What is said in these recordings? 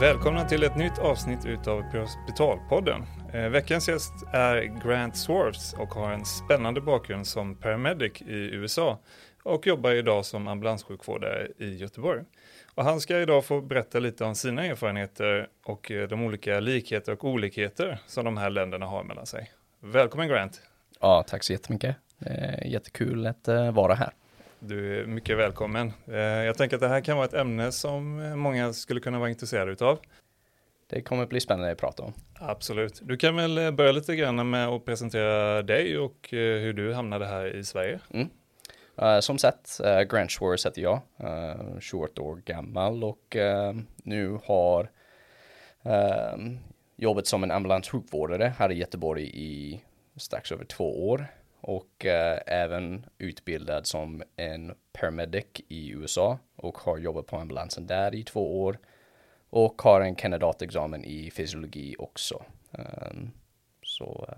Välkomna till ett nytt avsnitt utav Hospitalpodden. Eh, veckans gäst är Grant Swartz och har en spännande bakgrund som paramedic i USA och jobbar idag som ambulanssjukvårdare i Göteborg. Och han ska idag få berätta lite om sina erfarenheter och eh, de olika likheter och olikheter som de här länderna har mellan sig. Välkommen Grant! Ja, tack så jättemycket. Eh, jättekul att vara här. Du är mycket välkommen. Eh, jag tänker att det här kan vara ett ämne som många skulle kunna vara intresserade utav. Det kommer bli spännande att prata om. Absolut. Du kan väl börja lite grann med att presentera dig och hur du hamnade här i Sverige. Mm. Uh, som sagt, uh, Grant Schwartz heter jag, uh, 21 år gammal och uh, nu har jobbat som en ambulanssjukvårdare här i Göteborg i strax över två år och uh, även utbildad som en paramedic i USA och har jobbat på ambulansen där i två år och har en kandidatexamen i fysiologi också. Um, så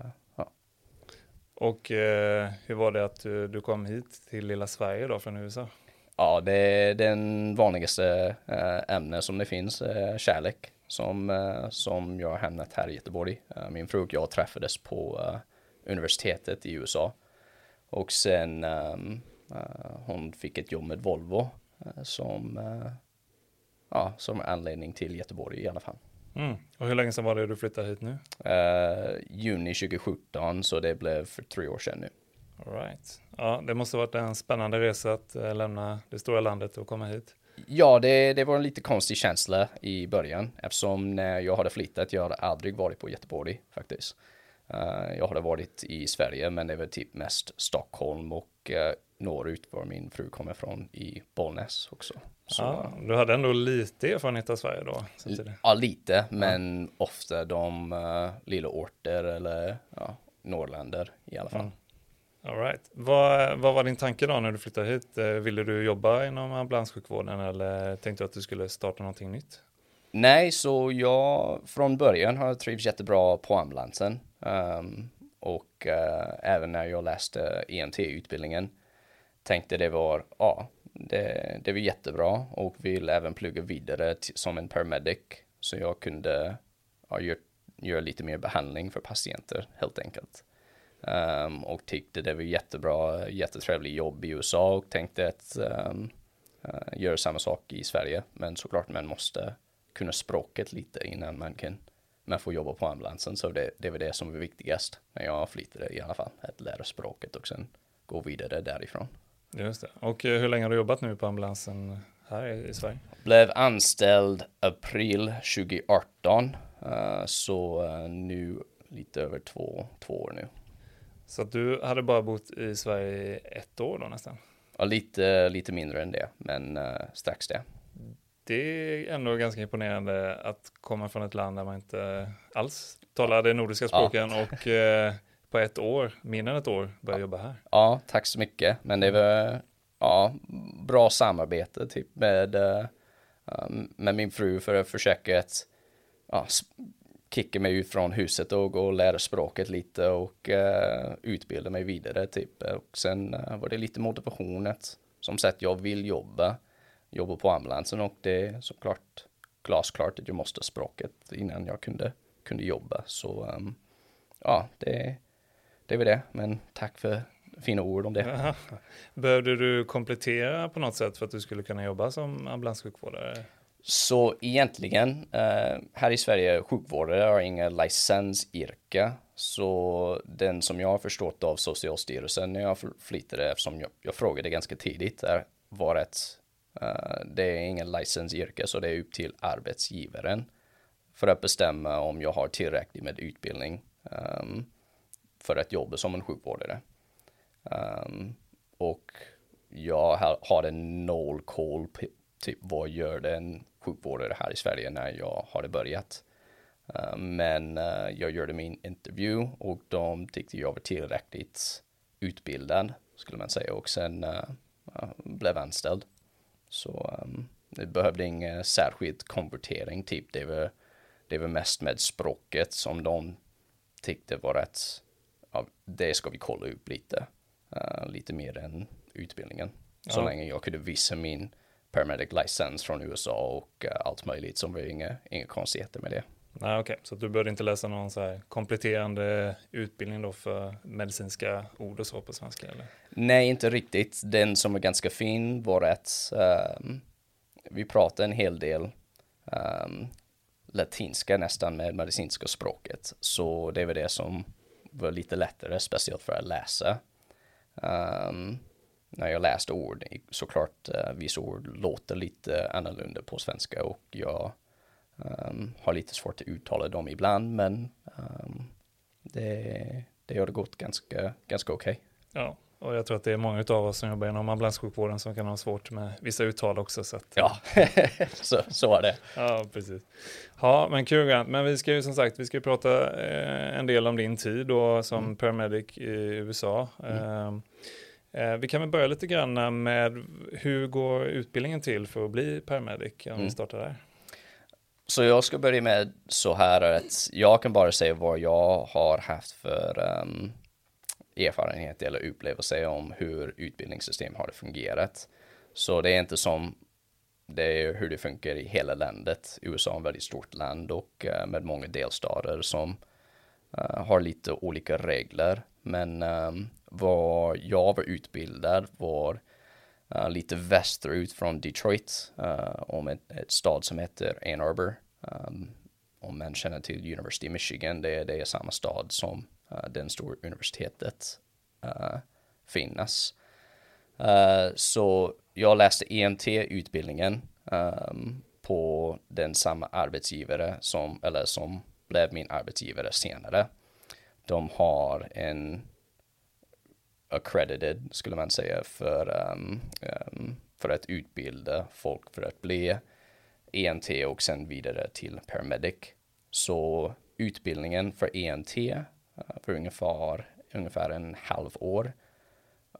och eh, hur var det att du, du, kom hit till lilla Sverige då från USA? Ja, det är den vanligaste eh, ämne som det finns, eh, kärlek, som, eh, som jag har hamnat här i Göteborg. Eh, min fru och jag träffades på eh, universitetet i USA och sen ehm, hon fick ett jobb med Volvo som, ja, som anledning till Göteborg i alla fall. Mm. Och hur länge sedan var det du flyttade hit nu? Uh, juni 2017, så det blev för tre år sedan nu. All right. Ja, det måste varit en spännande resa att uh, lämna det stora landet och komma hit. Ja, det, det var en lite konstig känsla i början eftersom när jag hade flyttat, jag hade aldrig varit på Göteborg faktiskt. Uh, jag hade varit i Sverige, men det var typ mest Stockholm och norrut var min fru kommer från i Bollnäs också. Så, ja, du hade ändå lite erfarenhet av Sverige då? Ja, lite, men ja. ofta de uh, lilla orter eller ja, norrländer i alla fall. Mm. All right. Vad, vad var din tanke då när du flyttade hit? Eh, ville du jobba inom ambulanssjukvården eller tänkte du att du skulle starta någonting nytt? Nej, så jag från början har trivts jättebra på ambulansen. Um, ehm, och uh, även när jag läste EMT-utbildningen tänkte det var, ja, det, det var jättebra och vill även plugga vidare som en paramedic så jag kunde ja, göra gör lite mer behandling för patienter helt enkelt. Um, och tyckte det var jättebra, jättetrevligt jobb i USA och tänkte att um, uh, göra samma sak i Sverige. Men såklart man måste kunna språket lite innan man kan man får jobba på ambulansen. Så det, det var det som var viktigast när jag flyttade i alla fall. Att lära språket och sen gå vidare därifrån. Just det. Och eh, hur länge har du jobbat nu på ambulansen här i Sverige? Blev anställd april 2018. Eh, så eh, nu lite över två, två år nu. Så att du hade bara bott i Sverige ett år då nästan? Ja, lite, lite mindre än det, men strax det. Det är ändå ganska imponerande att komma från ett land där man inte alls talar de nordiska språken ja. och på ett år, mindre än ett år, börja ja. jobba här. Ja, tack så mycket. Men det var ja, bra samarbete typ med, uh, med min fru för att försöka att ja, kicka mig ut från huset och gå och lära språket lite och uh, utbilda mig vidare typ. Och sen uh, var det lite motivation att som sagt jag vill jobba, jobba på ambulansen och det är såklart glasklart att jag måste språket innan jag kunde, kunde jobba. Så um, ja, det det är väl det, men tack för fina ord om det. Aha. Behövde du komplettera på något sätt för att du skulle kunna jobba som ambulanssjukvårdare? Så egentligen, eh, här i Sverige, sjukvårdare har inga licensyrke. Så den som jag har förstått av Socialstyrelsen när jag flyttade, eftersom jag, jag frågade ganska tidigt, är, var att uh, Eh, det är ingen licensyrke, så det är upp till arbetsgivaren för att bestämma om jag har tillräckligt med utbildning. Um, för att jobba som en sjukvårdare. Um, och jag har en noll koll på typ vad gör det en sjukvårdare här i Sverige när jag har börjat. Ehm, men uh, jag gjorde min intervju och de tyckte jag var tillräckligt utbildad skulle man säga och sen uh, blev anställd. Så um, det behövde ingen särskild konvertering typ. Det var, det var mest med språket som de tyckte var rätt ja, det ska vi kolla upp lite. Uh, lite mer än utbildningen. Så ja. länge jag kunde visa min paramedic licens från USA och uh, allt möjligt som var inga, inga konstigheter med det. Nej, okej, okay. så du började inte läsa någon så här kompletterande utbildning då för medicinska ord och så på svenska? Eller? Nej, inte riktigt. Den som var ganska fin var att um, ehm, vi pratade en hel del um, latinska nästan med medicinska språket. Så det var det som var lite lättare, speciellt för att läsa. Um, när jag läste ord, såklart uh, vissa ord låter lite annorlunda på svenska och jag um, har lite svårt att uttala dem ibland, men um, det, det har gått ganska, ganska okej. Okay. Ja, och jag tror att det är många av oss som jobbar inom ambulanssjukvården som kan ha svårt med vissa uttal också. Så att, ja, så, så är det. Ja, precis. Ja, men kul Grant. Men vi ska ju som sagt, vi ska ju prata eh, en del om din tid då som mm. paramedic i USA. Mm. Eh, vi kan väl börja lite grann med hur går utbildningen till för att bli paramedic? Om mm. vi startar där. Så jag ska börja med så här att jag kan bara säga vad jag har haft för um, erfarenhet eller upplevelse om hur utbildningssystem har fungerat. Så det är inte som det är hur det funkar i hela landet. USA är ett väldigt stort land och uh, med många delstater som uh, har lite olika regler. Men um, vad jag var utbildad var uh, lite västerut från Detroit, eh, om ett, ett, stad som heter Ann Arbor. Um, om man känner till University of Michigan, det, det är samma stad som uh, den stora universitetet uh, finnas. Uh, så jag läste EMT-utbildningen um, ehm, på den samma arbetsgivare som, eller som blev min arbetsgivare senare. De har en accredited, skulle man säga, för, um, um, för att utbilda folk för att bli ENT och sen vidare till paramedic. Så utbildningen för ENT uh, eh, för ungefär, ungefär en halv år.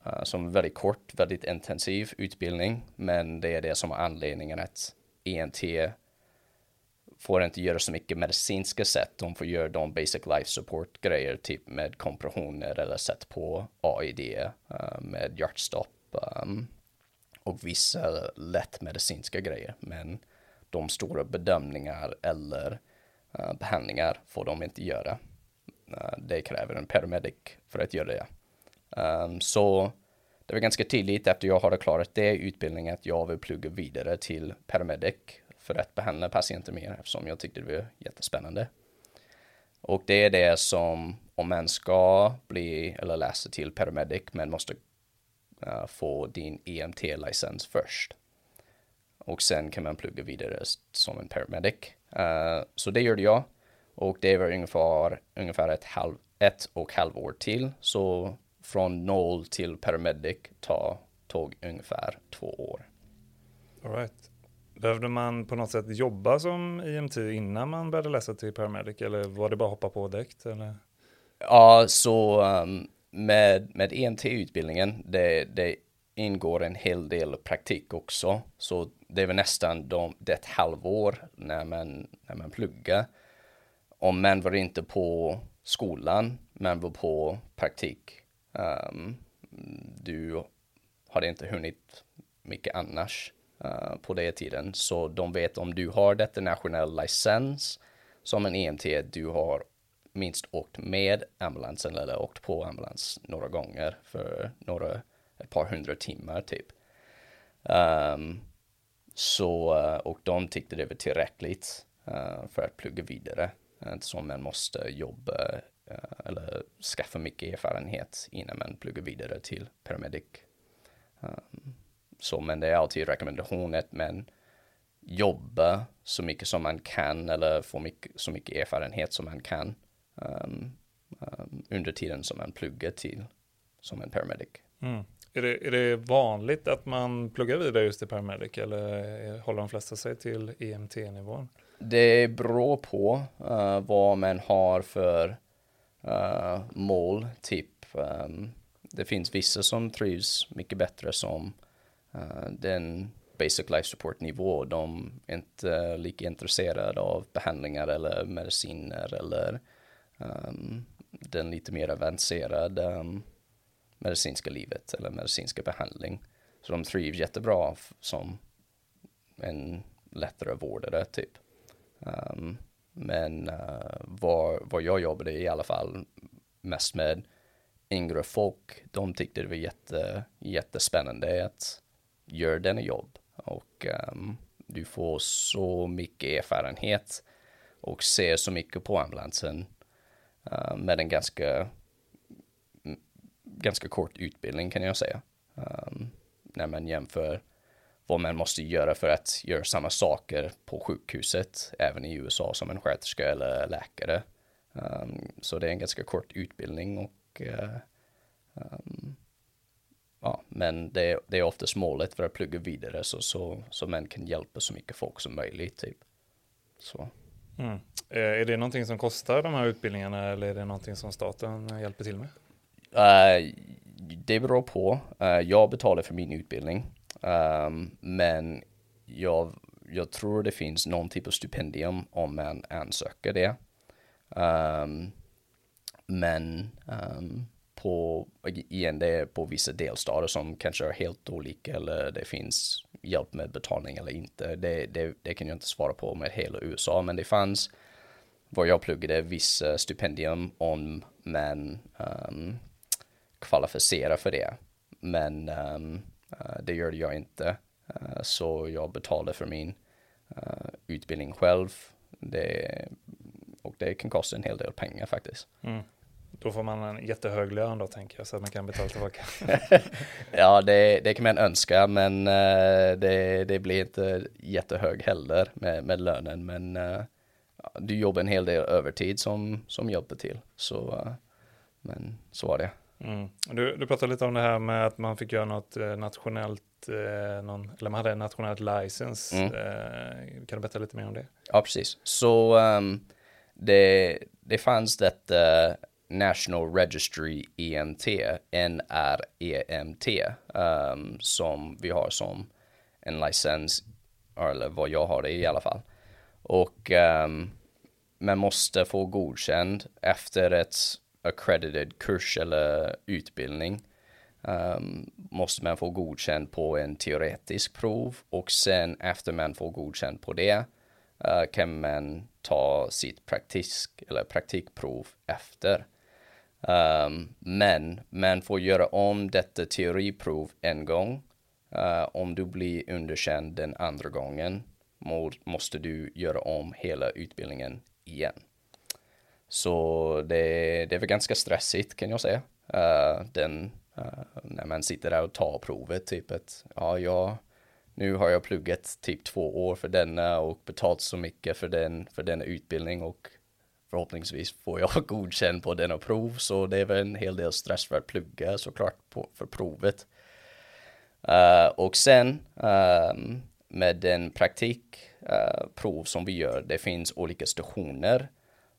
Uh, som väldigt kort, väldigt intensiv utbildning. Men det är det som är anledningen att ENT får inte göra så mycket medicinska sätt. De får göra de basic life support grejer, typ med kompressioner eller sätt på AID uh, eh, med hjärtstopp um, och vissa lätt medicinska grejer. Men de stora bedömningar eller uh, behandlingar får de inte göra. Uh, det kräver en paramedic för att göra det. Um, så det var ganska tidigt efter jag hade klarat det utbildningen att jag vill plugga vidare till paramedic för att behandla patienter mer eftersom jag tyckte det var jättespännande. Och det är det som om man ska bli eller läsa till paramedic men måste uh, få din EMT-licens först och sen kan man plugga vidare som en paramedic. Uh, så det gjorde jag och det var ungefär, ungefär ett, halv, ett och halvår till. Så från noll till paramedic ta, tog ungefär två år. All right. Behövde man på något sätt jobba som IMT innan man började läsa till paramedic eller var det bara hoppa på direkt? Eller? Ja, så um, med, med EMT-utbildningen, det, det ingår en hel del praktik också. Så det var nästan de, det ett halvår när man, när man pluggar. Om man var inte på skolan, man var på praktik. Um, du hade inte hunnit mycket annars uh, på den tiden. Så de vet om du har detta nationell licens som en EMT, du har minst åkt med ambulansen eller åkt på ambulans några gånger för några ett par hundra timmar typ. Um, så, eh, och de tyckte det var tillräckligt uh, för att plugga vidare. Inte som man måste jobba uh, eller skaffa mycket erfarenhet innan man pluggar vidare till paramedic. Um, så men det är alltid rekommendation att man jobba så mycket som man kan eller få mycket, så mycket erfarenhet som man kan um, um, under tiden som man pluggar till som en paramedic. Mm. Är det, är det vanligt att man pluggar vidare just i paramedic eller håller de flesta sig till EMT-nivån? Det beror på uh, vad man har för uh, mål, typ. Um, det finns vissa som trivs mycket bättre som Eh, uh, den basic life support nivå. De är inte lika intresserade av behandlingar eller mediciner eller ehm, um, den lite mer avancerade um, medicinska livet eller medicinska behandling. Så de trivs jättebra som en lättare vårdare typ. Um, men uh, vad, vad jag jobbade i alla fall mest med yngre folk, de tyckte det var jätte, jättespännande att gör denna jobb och um, du får så mycket erfarenhet och ser så mycket på ambulansen uh, med en ganska ganska kort utbildning kan jag säga. Um, när man jämför vad man måste göra för att göra samma saker på sjukhuset, även i USA som en sköterska eller läkare. Um, så det är en ganska kort utbildning och uh, um, ja, men det, det är oftast målet för att plugga vidare så, så, så man kan hjälpa så mycket folk som möjligt. Typ. Så. Mm. Eh, är det någonting som kostar de här utbildningarna eller är det någonting som staten hjälper till med? Uh, det beror på. Uh, jag betalar för min utbildning. Um, men jag, jag tror det finns någon typ av stipendium om man ansöker det. Um, men um, på, igen, det är på vissa delstater som kanske är helt olika eller det finns hjälp med betalning eller inte. Det, det, det kan jag inte svara på med hela USA, men det fanns vad jag pluggade vissa stipendium om man ehm, um, kvalificera för det. Men um, uh, det gör jag inte. Uh, så jag betalade för min uh, utbildning själv. Det, och det kan kosta en hel del pengar faktiskt. Mm. Då får man en jättehög lön då tänker jag så att man kan betala tillbaka. ja, det, det, kan man önska, men uh, det, det, blir inte jättehög heller med, med lönen. Men uh, du jobbar en hel del övertid som, som hjälper till. Så, uh, men så var det. Mm. Du, du pratade lite om det här med att man fick göra något eh, nationellt, eh, någon, eller man hade en nationellt license. Mm. Eh, kan du berätta lite mer om det? Ja, precis. Så um, det, det fanns detta National Registry EMT, NREMT, um, som vi har som en licens, eller vad jag har det i alla fall. Och um, man måste få godkänd efter ett accredited kurs eller utbildning um, måste man få godkänd på en teoretisk prov och sen efter man får godkänd på det uh, kan man ta sitt praktisk eller praktikprov efter. Um, men man får göra om detta teoriprov en gång. Uh, om du blir underkänd den andra gången må, måste du göra om hela utbildningen igen. Så det, det är väl ganska stressigt kan jag säga. Uh, den, uh, när man sitter där och tar provet, typ att ja, jag, nu har jag pluggat typ två år för denna och betalt så mycket för den, för denna utbildning och förhoppningsvis får jag godkänd på denna prov. Så det är väl en hel del stress för att plugga såklart på, för provet. Uh, och sen um, med den praktikprov eh, som vi gör, det finns olika stationer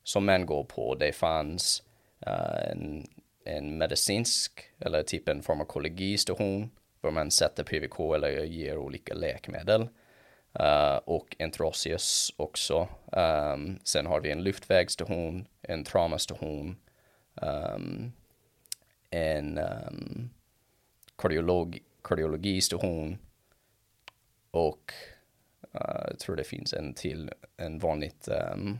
som man går på. Det fanns uh, en, en medicinsk eller typ en farmakologistation där man sätter PVK eller ger olika läkemedel. Uh, och en Trosius också. Um, sen har vi en luftvägsstation, en traumastation, um, ehm, en um, kardiolog, kardiologistation och uh, jag tror det finns en till, en vanligt um,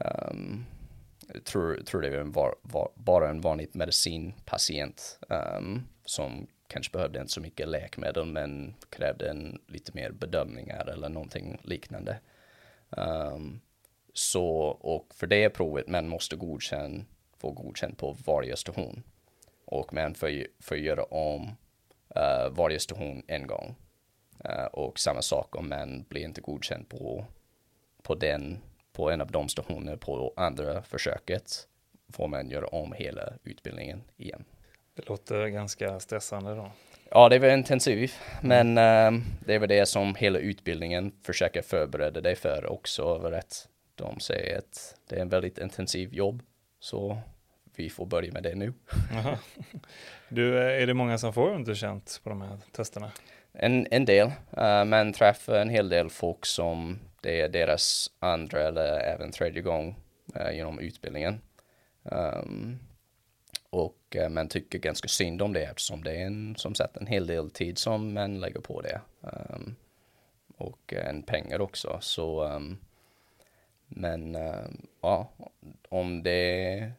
Um, tror, tror det var, var, var bara en vanlig medicinpatient um, som kanske behövde inte så mycket läkemedel men krävde en lite mer bedömningar eller någonting liknande. Um, så, och för det provet man måste godkänna, få godkänt på varje station. Och man får, att göra om eh, uh, varje station en gång. Uh, och samma sak om man blir inte godkänd på, på den på en av de stationerna på andra försöket får man göra om hela utbildningen igen. Det låter ganska stressande då. Ja, det var intensivt, men äh, det var det som hela utbildningen försöker förbereda dig för också. Över att de säger att det är en väldigt intensiv jobb, så vi får börja med det nu. Du, eh, är det många som får underkänt på de här testerna? En, en del, uh, men träffar en hel del folk som det är deras andra eller även tredje gång uh, genom utbildningen. Um, och uh, man tycker ganska synd om det eftersom det är en, som sagt en hel del tid som man lägger på det. Um, och en pengar också. Så, um, men uh, ja, om det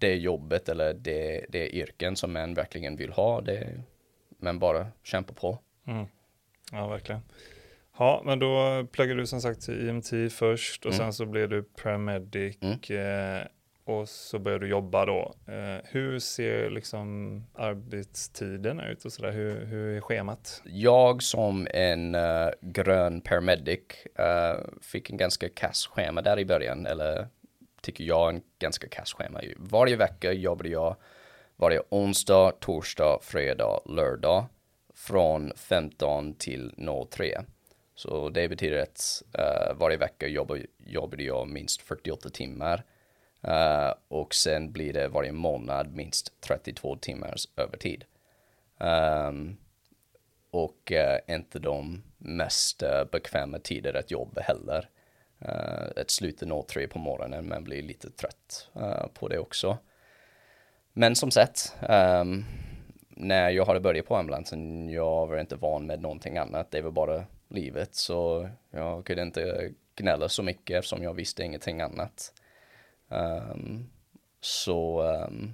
det jobbet eller det, det yrken som man verkligen vill ha, det, men bara kämpa på. Mm. Ja, verkligen. Ja, men då pluggade du som sagt till IMT först och mm. sen så blev du paramedic mm och så börjar du jobba då. Eh, hur ser liksom arbetstiden ut och sådär? Hur, hur är schemat? Jag som en uh, grön paramedic uh, fick en ganska kass schema där i början, eller tycker jag en ganska kass schema. Varje vecka jobbade jag varje onsdag, torsdag, fredag, lördag från 15 till 03. Så det betyder att uh, varje vecka jobbar, jobbade jag minst 48 timmar. Uh, och sen blir det varje månad minst 32 timmars övertid. Um, och uh, inte de mest eh, bekväma tider att jobba heller. Uh, ett slut är 03 på morgonen men blir lite trött på det också. Men som sagt, um, när jag hade börjat på ambulansen, jag var inte van med någonting annat. Det var bara livet, så jag kunde inte gnälla så mycket eftersom jag visste ingenting annat. Um, så, um,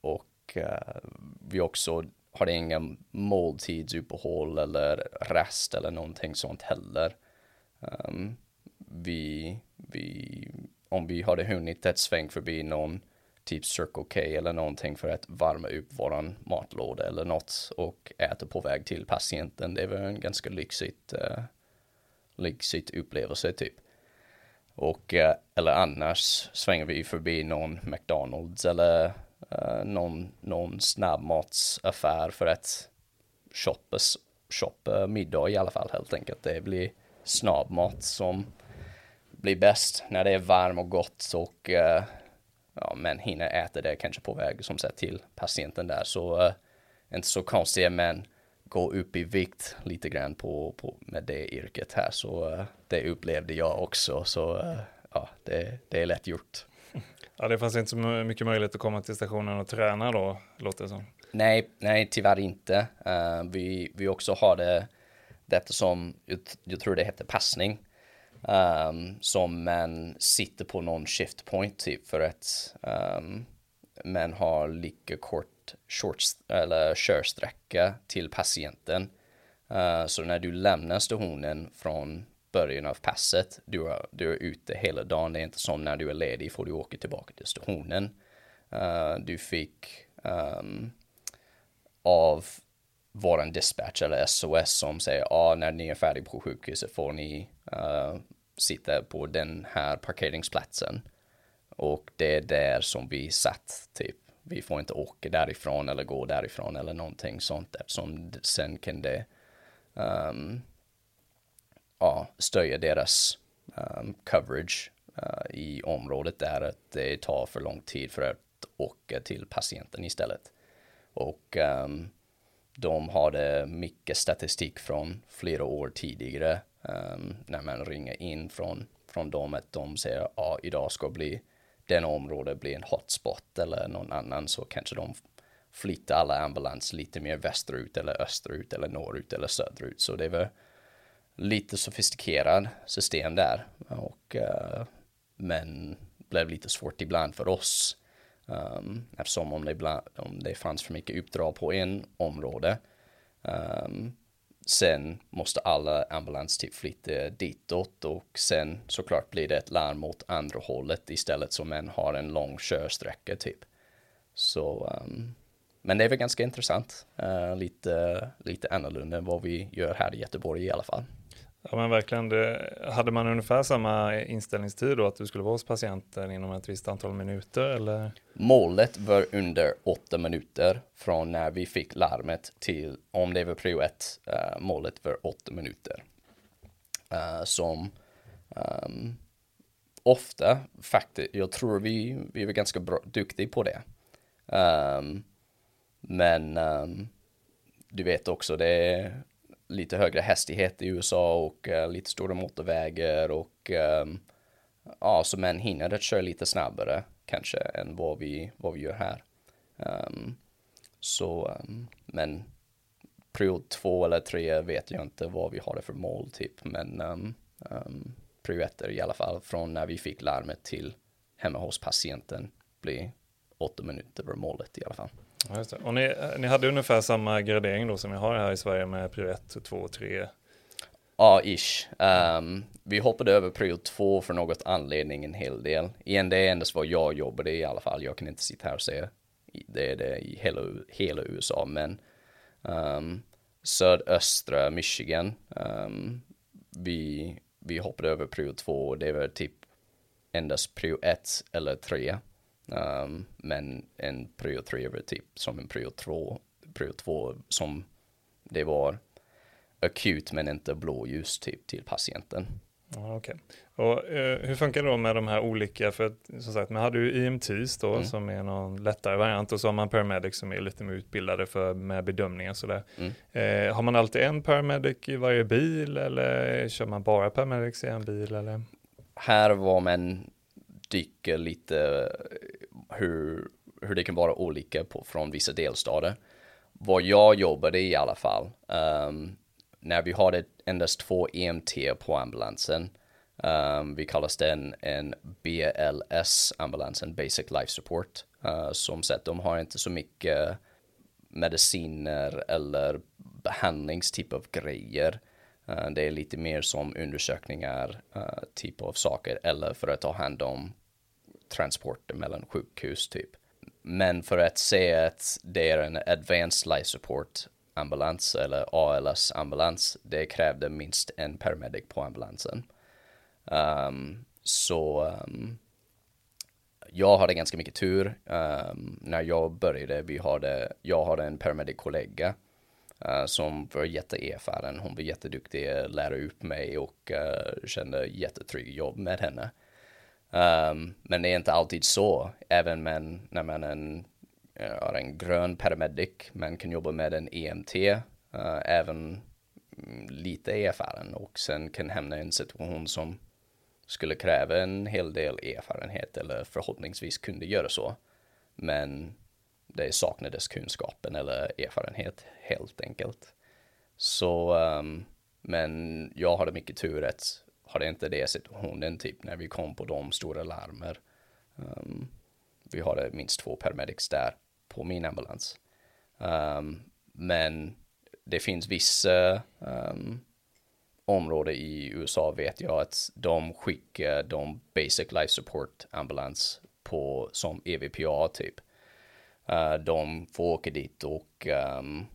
och uh, vi också har inga måltidsuppehåll eller rast eller någonting sånt heller. Um, vi, vi, om vi hade hunnit ett sväng förbi någon typ Circle K eller någonting för att värma upp våran matlåda eller något och äta på väg till patienten. Det var en ganska lyxigt, uh, lyxigt upplevelse typ. Och, eh, eller annars svänger vi förbi någon McDonalds eller uh, någon, någon snabbmatsaffär för att shoppa, shoppa middag i alla fall helt enkelt. Det blir snabbmat som blir bäst när det är varmt och gott och eh, ja, men hinner äta det kanske på väg som sagt till patienten där. Så uh, inte så konstigt, men gå upp i vikt lite grann på, på med det yrket här. Så uh, det upplevde jag också. Så uh, ja, det, det är lätt gjort. Ja, det fanns inte så mycket möjlighet att komma till stationen och träna då, låter det som. Nej, nej, tyvärr inte. vi, vi också har det, detta som, jag, jag tror det heter passning. Um, som man sitter på någon shift point typ för att um, man har lika kort short, eller körsträcka till patienten. Uh, så när du lämnar stationen från början av passet, du är, du är ute hela dagen. Det är inte som när du är ledig får du åka tillbaka till stationen. Uh, du fick um, av våran dispatch eller SOS som säger ja, ah, när ni är färdiga på sjukhuset får ni uh, sitta på den här parkeringsplatsen. Och det är där som vi satt, typ. Vi får inte åka därifrån eller gå därifrån eller någonting sånt eftersom sen kan det um, ja, stöja deras um, coverage uh, i området där att det tar för lång tid för att åka till patienten istället. Och um, de hade mycket statistik från flera år tidigare um, när man ringer in från, från dem att de säger att ah, idag ska bli den område blir en hotspot eller någon annan så kanske de flyttar alla ambulans lite mer västerut eller österut eller norrut eller söderut. Så det var lite sofistikerad system där och uh, men blev lite svårt ibland för oss um, eftersom om det, ibland, om det fanns för mycket uppdrag på en område um, Sen måste alla ambulans typ flytta ditåt och sen såklart blir det ett larm åt andra hållet istället som en har en lång körsträcka typ. Så, um, men det är väl ganska intressant. Uh, lite, lite annorlunda än vad vi gör här i Göteborg i alla fall. Ja men verkligen, det, hade man ungefär samma inställningstid då att du skulle vara hos patienten inom ett visst antal minuter eller? Målet var under åtta minuter från när vi fick larmet till om det var prio ett. Uh, målet var åtta minuter. Uh, som um, ofta faktiskt, jag tror vi, vi var ganska bra, duktiga på det. Um, men um, du vet också det är lite högre hastighet i USA och uh, lite stora motorvägar och um, ja, så män hinner att köra lite snabbare kanske än vad vi, vad vi gör här. Um, så, um, men period två eller tre vet jag inte vad vi har det för mål typ, men um, um, period ett i alla fall från när vi fick larmet till hemma hos patienten blir åtta minuter över målet i alla fall. Ja, och ni, eh, ni hade ungefär samma gradering då som vi har här i Sverige med prio 1, 2 och 3? Ja, ish. Um, vi hoppade över prio 2 för något anledning en hel del. Igen, det är endast vad jag jobbade i alla fall. Jag kan inte sitta här och säga det är det i hela, hela USA, men ehm, um, sydöstra Michigan, um, vi, vi hoppade över prio 2 och det var typ endast prio 1 eller 3. Um, men en period 3 var typ som en period 2, period 2 som det var akut men inte blåljus typ till patienten. Ja, okay. Och eh, hur funkar det då med de här olika, för att, som sagt, man hade ju EMTs då mm. som är någon lättare variant och så har man paramedics som är lite mer utbildade för med bedömningar sådär. Mm. Eh, har man alltid en paramedic i varje bil eller kör man bara paramedics i en bil eller? Här var man dyker lite eh, hur, hur det kan vara olika på, från vissa delstater. Vad jag jobbade i alla fall, um, när vi hade endast två EMT på ambulansen, um, vi kallas den en BLS-ambulansen, Basic Life Support, uh, som sett de har inte så mycket mediciner eller behandlingstyp av grejer. Uh, det är lite mer som undersökningar, uh, typ av saker, eller för att ta hand om transporter mellan sjukhus typ. Men för att säga att det är en advanced life support ambulans eller ALS ambulans, det krävde minst en paramedic på ambulansen. Um, så um, jag hade ganska mycket tur. Um, när jag började, vi hade, jag hade en paramedic-kollega uh, eh, som var jätteerfaren. Hon var jätteduktig lärde lära upp mig och uh, kände jättetrygg jobb med henne. Um, men det är inte alltid så, även med, när man en, eh, har en grön paramedic, man kan jobba med en EMT, uh, eh, även mm, lite erfaren och sen kan hamna i en situation som skulle kräva en hel del erfarenhet eller förhoppningsvis kunde göra så. Men det saknades kunskapen eller erfarenhet helt enkelt. Så, um, men jag hade mycket tur att hade inte det situationen typ när vi kom på de stora larmer. Um, vi hade minst två paramedics där på min ambulans. Um, men det finns vissa ehm, um, områden i USA vet jag att de skickar de basic life support ambulans på som EVPA typ. Uh, de får åka dit och um,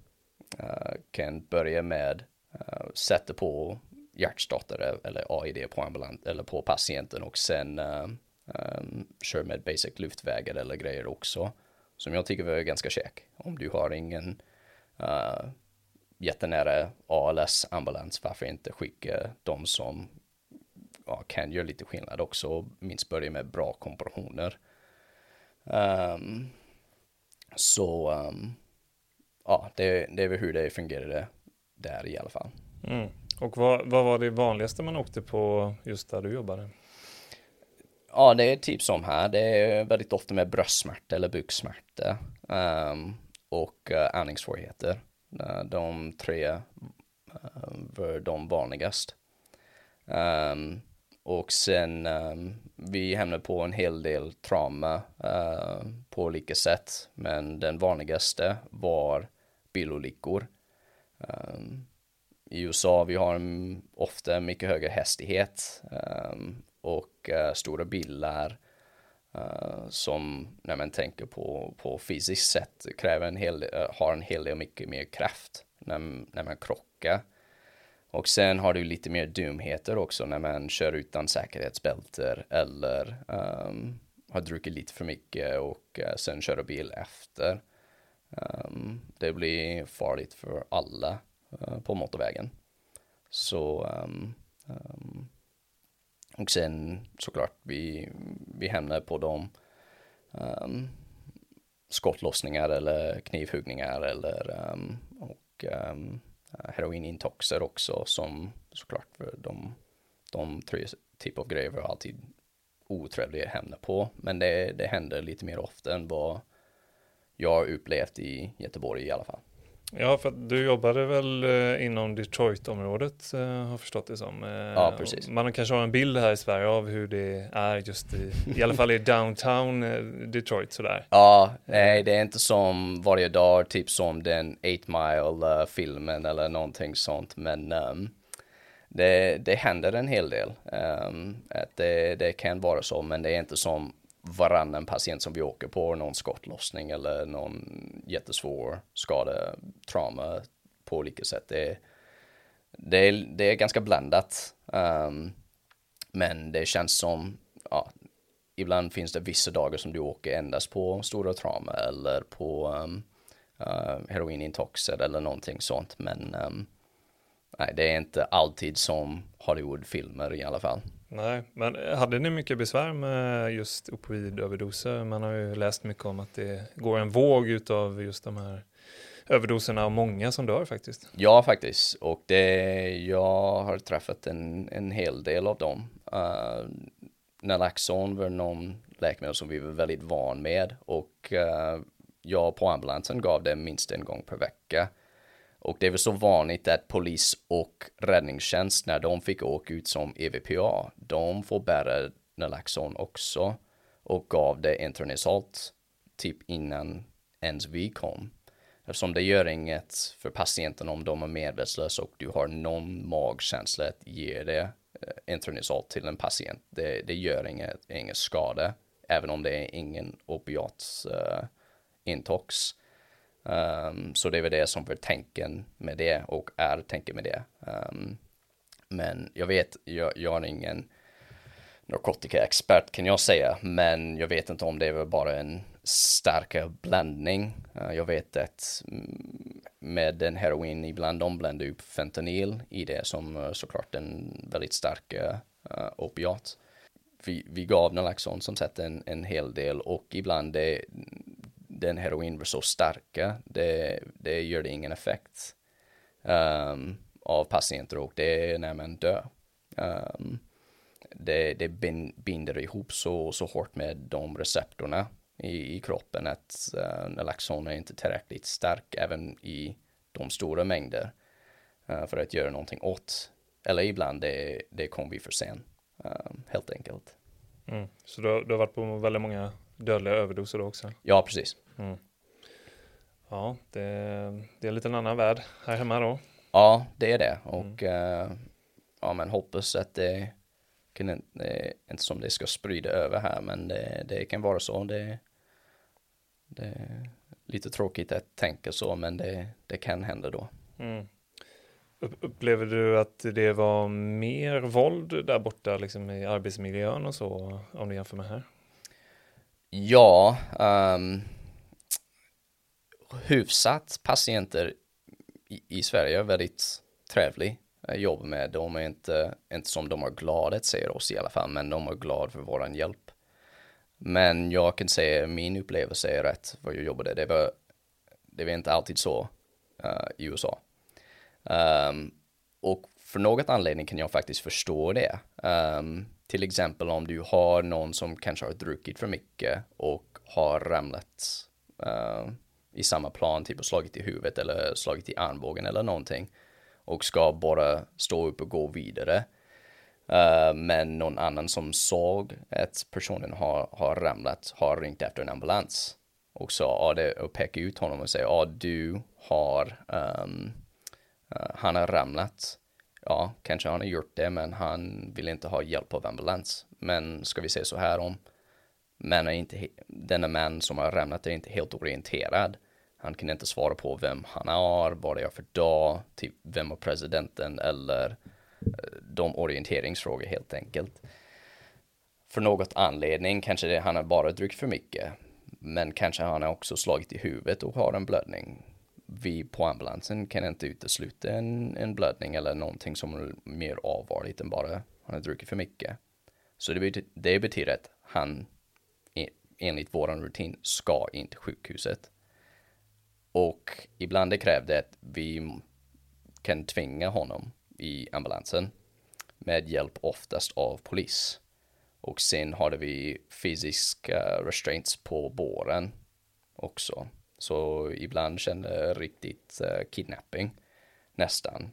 uh, kan börja med uh, sätta på hjärtstartare eller AID på ambulant eller på patienten och sen uh, um, kör med basic luftvägar eller grejer också. Som jag tycker var ganska käck. Om du har ingen uh, jättenära ALS ambulans, varför inte skicka de som ja, kan göra lite skillnad också, minst börja med bra kompressioner. Um, så um, ja, det, det är väl hur det fungerade där i alla fall. Mm. Och vad, vad var det vanligaste man åkte på just där du jobbade? Ja, det är typ som här. Det är väldigt ofta med bröstsmärta eller buksmärta um, ehm, och uh, andningssvårigheter. Uh, de tre uh, var de vanligast. Um, och sen um, vi hamnade på en hel del trauma uh, på olika sätt. Men den vanligaste var bilolyckor. Um, i USA vi har en, ofta mycket högre hastighet um, och uh, stora bilar uh, som när man tänker på, på fysiskt sätt kräver en hel, uh, har en hel del mycket mer kraft när, när man krockar. Och sen har du lite mer dumheter också när man kör utan säkerhetsbälter eller um, har druckit lite för mycket och uh, sen kör bil efter. Um, det blir farligt för alla. Eh, på motorvägen. Så um, um, och sen såklart vi, vi hamnar på de um, ehm, skottlossningar eller knivhuggningar eller um, och um, heroinintoxer också som såklart för de, de tre typ av grejer var alltid otrevliga att hamna på. Men det, det händer lite mer ofta än vad jag upplevt i Göteborg i alla fall. Ja, för du jobbade väl eh, inom Detroit-området eh, har förstått det som. Eh, ja, precis. Man kanske har en bild här i Sverige av hur det är just i, i alla fall i downtown Detroit sådär. Ja, nej det är inte som varje dag, typ som den 8 Mile-filmen eller någonting sånt, men um, det, det händer en hel del. Um, att det, det kan vara så, men det är inte som varannan patient som vi åker på någon skottlossning eller någon jättesvår skada, trauma på olika sätt. Det, det, är, det är ganska blandat. Um, men det känns som, ja, ibland finns det vissa dagar som du åker endast på stora trauma eller på um, uh, heroinintoxer eller någonting sånt. Men um, nej, det är inte alltid som Hollywoodfilmer i alla fall. Nej, men eh, hade ni mycket besvär med just opioidöverdoser? Man har ju läst mycket om att det går en våg utav just de här överdoserna och många som dör faktiskt. Ja, faktiskt. Och det, jag har träffat en, en hel del av dem. Eh, uh, Nalaxon var någon läkemedel som vi var väldigt van med och uh, jag på ambulansen gav det minst en gång per vecka. Och det var så vanligt att polis och räddningstjänst när de fick åka ut som EVPA, de får bära Nalaxon också och gav det intranisalt typ innan ens vi kom. Eftersom det gör inget för patienten om de är medvetslösa och du har någon magkänsla att ge det eh, intranasalt intranisalt till en patient. Det, det gör inget, inget skada, även om det är ingen opiat uh, intox. Um, så det är väl det som var tänken med det och är tänken med det. Um, men jag vet, jag, jag är ingen narkotikaexpert kan jag säga, men jag vet inte om det var bara en starkare blandning. Uh, jag vet att mm, med en heroin ibland de blandar upp fentanyl i det som uh, såklart en väldigt stark uh, opiat. Vi, vi gav Nalaxon som sett en, en hel del och ibland det, den heroin var så starka, det, det gör det ingen effekt um, av patienter och det är när man dör. Um, det, det binder ihop så, så hårt med de receptorerna i, i kroppen att uh, naloxon är inte tillräckligt stark även i de stora mängder uh, för att göra någonting åt. Eller ibland det, det kommer vi för sen, um, helt enkelt. Mm. Så du har, du har varit på väldigt många dödliga överdoser då också? Ja, precis. Mm. Ja, det, det, är en liten annan värld här hemma då. Ja, det är det och mm. uh, ja, men hoppas att det kan inte, inte som det ska sprida över här, men det, det kan vara så. Det, det är lite tråkigt att tänka så, men det, det kan hända då. Mm. Upplever du att det var mer våld där borta liksom i arbetsmiljön och så om du jämför med här? Ja, um, hyfsat patienter i, i Sverige väldigt trevlig jobb med. De är inte, inte som de har gladet att se oss i alla fall, men de är glada för våran hjälp. Men jag kan säga min upplevelse är rätt vad jag jobbade. Det var, det var inte alltid så uh, i USA. Um, och för något anledning kan jag faktiskt förstå det. Um, till exempel om du har någon som kanske har druckit för mycket och har ramlat uh, i samma plan, typ och slagit i huvudet eller slagit i armbågen eller någonting och ska bara stå upp och gå vidare. Uh, men någon annan som såg att personen har, har ramlat har ringt efter en ambulans och sa ja, det, och pekar ut honom och säger ja, du har um, uh, han har ramlat ja, kanske han har gjort det, men han vill inte ha hjälp av ambulans. Men ska vi säga så här om men är inte, denna man som har ramlat är inte helt orienterad. Han kan inte svara på vem han är, vad det är för dag, typ vem är presidenten eller eh, de orienteringsfrågor helt enkelt. För något anledning, kanske det, han har bara druckit för mycket. Men kanske han har också slagit i huvudet och har en blödning vi på ambulansen kan inte utesluta en, en blödning eller någonting som är mer avvarligt än bara han har druckit för mycket. Så det betyder, det betyder att han enligt våran rutin ska in till sjukhuset. Och ibland det krävde att vi kan tvinga honom i ambulansen med hjälp oftast av polis. Och sen hade vi fysiska restraints på båren också Så ibland kände det riktigt uh, kidnapping, nästan.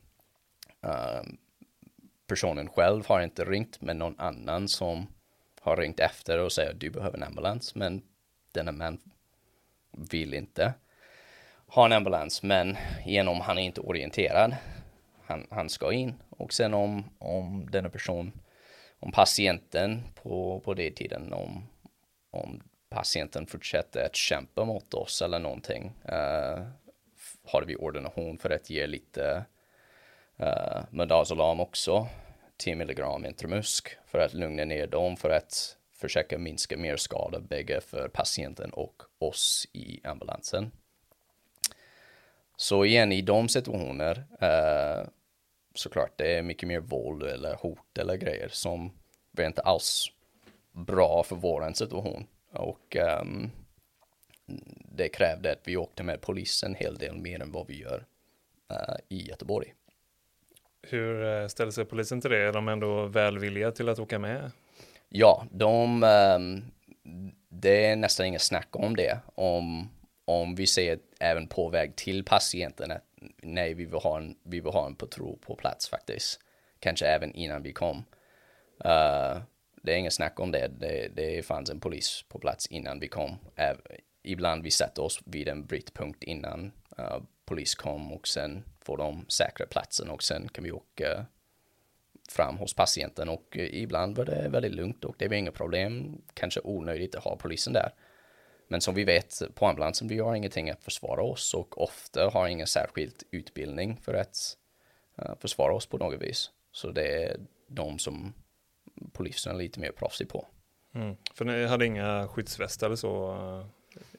Um, personen själv har inte ringt, men någon annan som har ringt efter och säger att du behöver en ambulans, men denna man vill inte ha en ambulans, men genom han är inte orienterad, han, han ska in. Och sen om, om denna person, om patienten på, på det tiden, om, om patienten fortsätter att kämpa mot oss eller någonting, uh, har vi ordination för att ge lite eh, uh, Midazolam också, 10 milligram intramusk för att lugna ner dem för att försöka minska mer skada bägge för patienten och oss i ambulansen. Så igen i de situationer eh, såklart det är mycket mer våld eller hot eller grejer som är inte alls bra för våran situation och um, det krävde att vi åkte med polisen en hel del mer än vad vi gör uh, i Göteborg. Hur eh, ställer sig polisen till det? Är de ändå välvilliga till att åka med? Ja, de, um, det är nästan inget snack om det. Om, om vi ser även på väg till patienten att nej, vi vill ha en, vi vill ha en patrull på plats faktiskt. Kanske även innan vi kom. Uh, det är inget snack om det. det. Det fanns en polis på plats innan vi kom. Ibland vi sätter oss vid en brytpunkt innan uh, polis kom och sen får de säkra platsen och sen kan vi åka fram hos patienten och eh, ibland var det väldigt lugnt och det var inga problem. Kanske onödigt att ha polisen där. Men som vi vet på ambulansen, vi har ingenting att försvara oss och ofta har ingen särskild utbildning för att eh, försvara oss på något vis. Så det är de som polisen är lite mer proffsig på. Mm. För ni hade inga skyddsvästar eller så eh,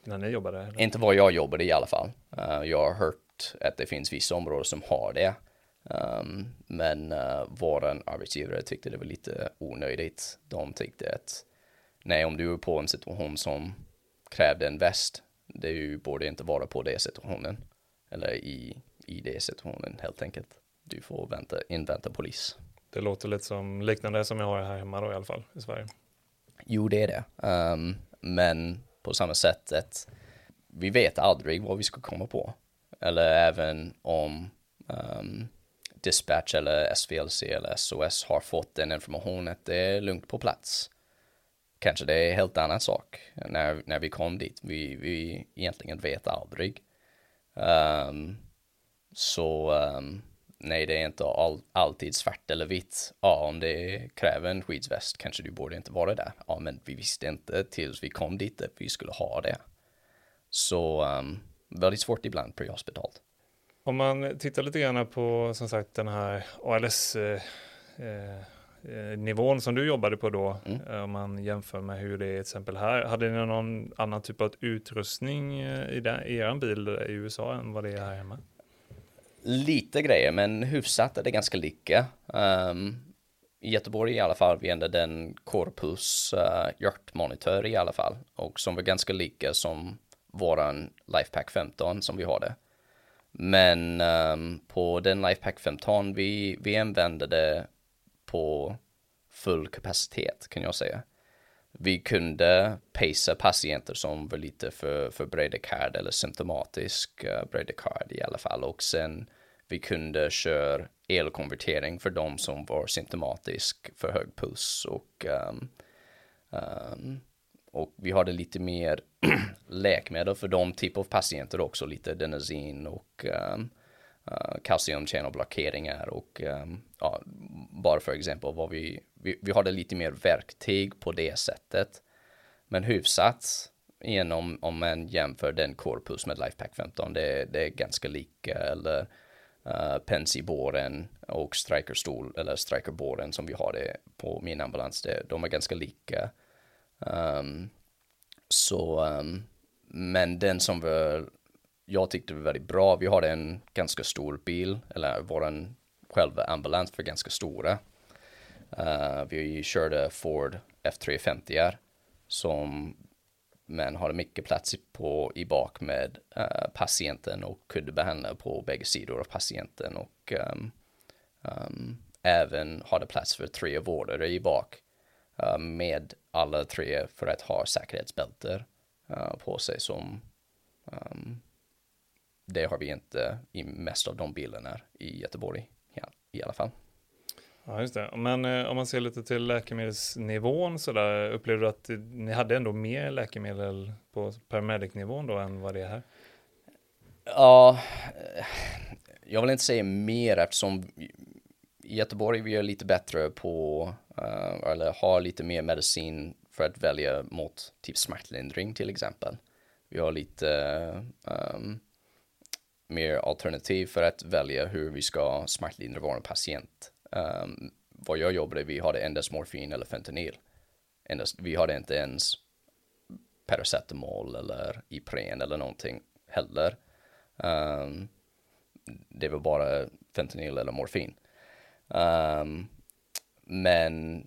när ni jobbade? Eller? Inte vad jag jobbade i alla fall. Uh, jag har hört att det finns vissa områden som har det. Um, men uh, våran arbetsgivare tyckte det var lite onödigt. De tyckte att nej, om du är på en situation som krävde en väst, det ju, borde inte vara på det situationen. Eller i, i det situationen helt enkelt. Du får vänta, invänta polis. Det låter lite som liknande som jag har här hemma då i alla fall i Sverige. Jo, det är det. Um, men på samma sätt att vi vet aldrig vad vi ska komma på. Eller även om um, dispatch eller SVLC eller SOS har fått den informationen att det är lugnt på plats kanske det är en helt annan sak när, när vi kom dit. Vi, vi egentligen vet aldrig. Um, så um, nej, det är inte all, alltid svart eller vitt. Ja, om det kräver en skyddsväst kanske du borde inte vara där. Ja, men vi visste inte tills vi kom dit att vi skulle ha det. Så um, väldigt svårt ibland prehospitalt. Om man tittar lite grann på som sagt den här ALS eh, eh Eh, nivån som du jobbade på då, mm. Eh, om man jämför med hur det är till exempel här. Hade ni någon annan typ av utrustning eh, i, den, i er bil i USA än vad det är här hemma? Lite grejer, men hyfsat är det ganska lika. Um, I Göteborg i alla fall, vi hade den Corpus uh, eh, hjärtmonitor i alla fall. Och som var ganska lika som våran Lifepack 15 som vi har det. Men um, på den Lifepack 15 vi, vi använde det på full kapacitet kan jag säga. Vi kunde pacea patienter som var lite för, för bradykard eller symptomatisk eh, uh, bradykard i alla fall. Och sen vi kunde köra elkonvertering för de som var symptomatisk för hög puls. Och um, um, och vi hade lite mer läkemedel för de typ av patienter också, lite denazin och ehm, eh, um, uh, kalciumchannelblockeringar och um, ja, bara för exempel vad vi, vi, vi hade lite mer verktyg på det sättet. Men hyfsat genom om, man jämför den korpus med Lifepack 15, det, det är ganska lika eller uh, Pensiboren och Strikerstol eller Strikerboren som vi har det på min ambulans, det, de är ganska lika. Um, så, um, men den som var jag tyckte var väldigt bra. Vi har en ganska stor bil, eller våran själva ambulans för ganska stora. Uh, vi körde Ford F350 som men har mycket plats på i bak med uh, patienten och kunde behandla på bägge sidor av patienten och um, um, även hade plats för tre vårdare i bak uh, med alla tre för att ha säkerhetsbälter på sig som Um, det har vi inte i mest av de bilarna i Göteborg ja, i alla fall. Ja, just det. Men eh, om man ser lite till läkemedelsnivån så där, upplever du att ni hade ändå mer läkemedel på paramedic-nivån då än vad det är här? Ja, eh, jag vill inte säga mer eftersom i Göteborg vi är lite bättre på, uh, eller har lite mer medicin för att välja mot typ smärtlindring till exempel. Vi har lite um, mer alternativ för att välja hur vi ska smärtlindra vår patient. Um, vad jag jobbade, vi hade endast morfin eller fentanyl. Endast, vi hade inte ens paracetamol eller Ipren eller någonting heller. Um, det var bara fentanyl eller morfin. Um, men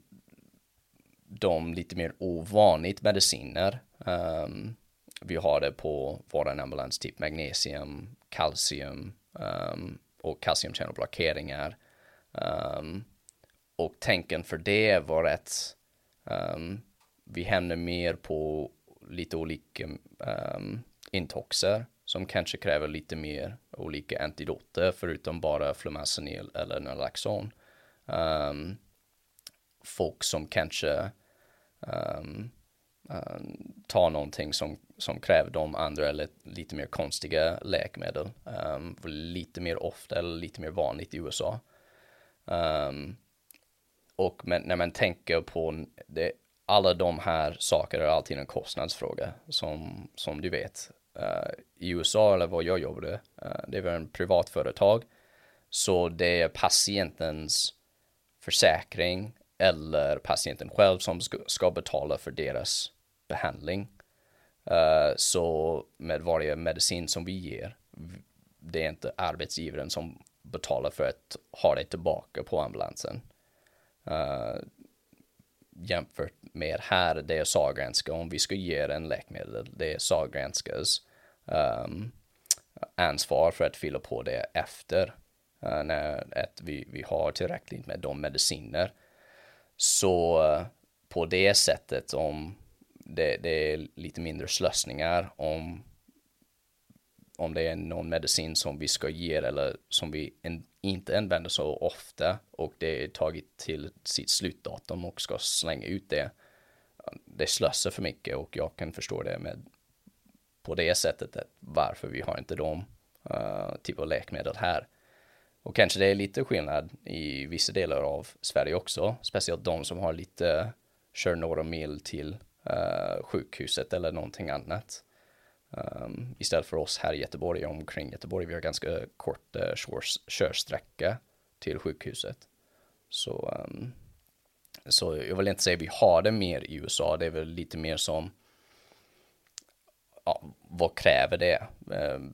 de lite mer ovanligt mediciner. Um, vi har det på våran ambulans, typ magnesium, kalcium um, och kalciumchannelblockeringar. Um, och tänken för det var att um, vi hämnar mer på lite olika um, intoxer som kanske kräver lite mer olika antidoter förutom bara flumazenil eller nalaxon. Um, folk som kanske um, um, tar någonting som, som kräver de andra eller lite mer konstiga läkemedel. Um, lite mer ofta eller lite mer vanligt i USA. Um, och men, när man tänker på det, alla de här sakerna är alltid en kostnadsfråga som, som du vet. Uh, I USA eller vad jag jobbade, uh, det var en privat företag. Så det är patientens försäkring eller patienten själv som ska, ska betala för deras behandling. Uh, så med varje medicin som vi ger, det är inte arbetsgivaren som betala för att ha det tillbaka på ambulansen. Uh, jämfört med här, det är Sahlgrenska, om vi ska ge en läkemedel, det är Sahlgrenskas um, ehm, ansvar för att fylla på det efter uh, när att vi, vi har tillräckligt med de mediciner. Så uh, på det sättet, om det, det, är lite mindre slösningar, om om det är någon medicin som vi ska ge eller som vi en, inte använder så ofta och det är tagit till sitt slutdatum och ska slänga ut det. Det slösar för mycket och jag kan förstå det med på det sättet att varför vi har inte de uh, eh, typ av läkemedel här. Och kanske det är lite skillnad i vissa delar av Sverige också, speciellt de som har lite, kör några mil till uh, sjukhuset eller någonting annat. Um, istället för oss här i Göteborg, omkring Göteborg, vi har ganska kort uh, körsträcka till sjukhuset. Så, um, så jag vill inte säga vi har det mer i USA, det är väl lite mer som ja, vad kräver det? Um,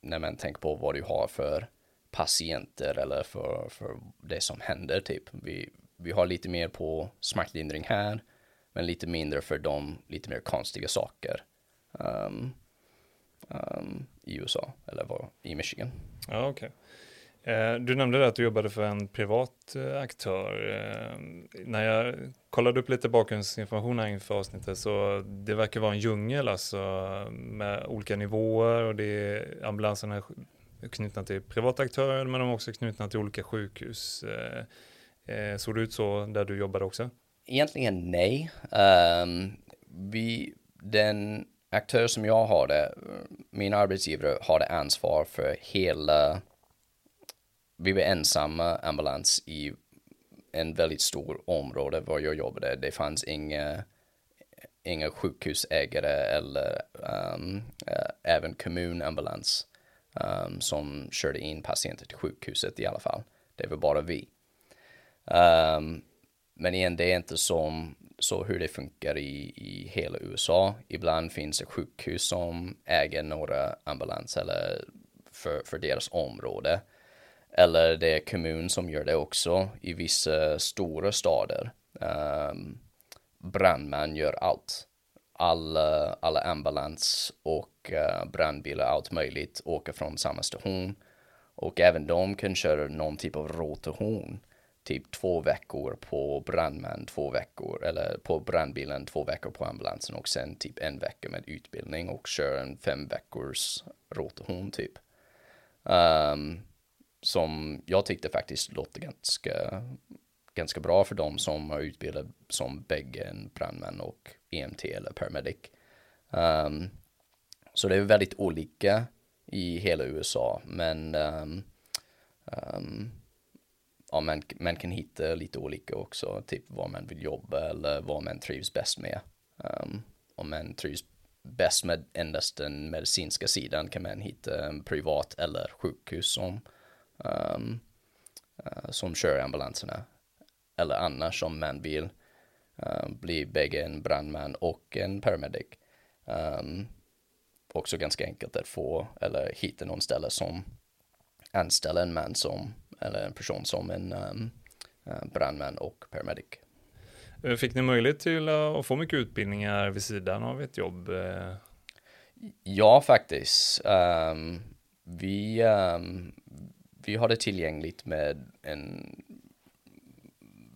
när man tänker på vad du har för patienter eller för, för det som händer typ. Vi, vi har lite mer på smärtlindring här, men lite mindre för de lite mer konstiga saker. Um, um, i USA eller var i Michigan. Ja, okay. Eh, du nämnde att du jobbade för en privat eh, aktör. Eh, när jag kollade upp lite bakgrundsinformation här inför avsnittet så det verkar vara en djungel alltså med olika nivåer och det är ambulanserna knutna till privata aktörer men de är också knutna till olika sjukhus. Såg det ut så där du jobbade också? Egentligen nej. Um, vi, den aktör som jag har det, min arbetsgivare har det ansvar för hela, vi var ensamma ambulans i en väldigt stor område var jag jobbade. Det fanns inga, inga sjukhusägare eller um, uh, även kommunambulans um, som körde in patienter till sjukhuset i alla fall. Det var bara vi. Um, men igen, det är inte som så hur det funkar i, i hela USA. Ibland finns det sjukhus som äger några ambulanser eller för, för deras område. Eller det är kommun som gör det också i vissa stora städer. Um, ehm, brandmän gör allt. Alla, alla ambulans och uh, brandbilar, allt möjligt, åker från samma station. Och även de kan köra någon typ av rotation typ två veckor på brandman, två veckor, eller på brandbilen, två veckor på ambulansen och sen typ en vecka med utbildning och kör en fem veckors rotation typ. Um, som jag tyckte faktiskt låter ganska, ganska bra för dem som har utbildat som bägge en brandman och EMT eller paramedic. Um, så det är väldigt olika i hela USA, men um, um, ja, man, man kan hitta lite olika också, typ vad man vill jobba eller vad man trivs bäst med. Um, om man trivs bäst med endast den medicinska sidan kan man hitta en privat eller sjukhus som, um, uh, som kör ambulanserna. Eller annars om man vill uh, bli bägge en brandman och en paramedic. Um, också ganska enkelt att få eller hitta någon ställe som anställer en man som eller en person som en um, brandman och paramedic. Eh, fick ni möjlighet till att få mycket utbildningar vid sidan av ett jobb? Eh? Ja, faktiskt. Um, vi, um, vi hade tillgängligt med en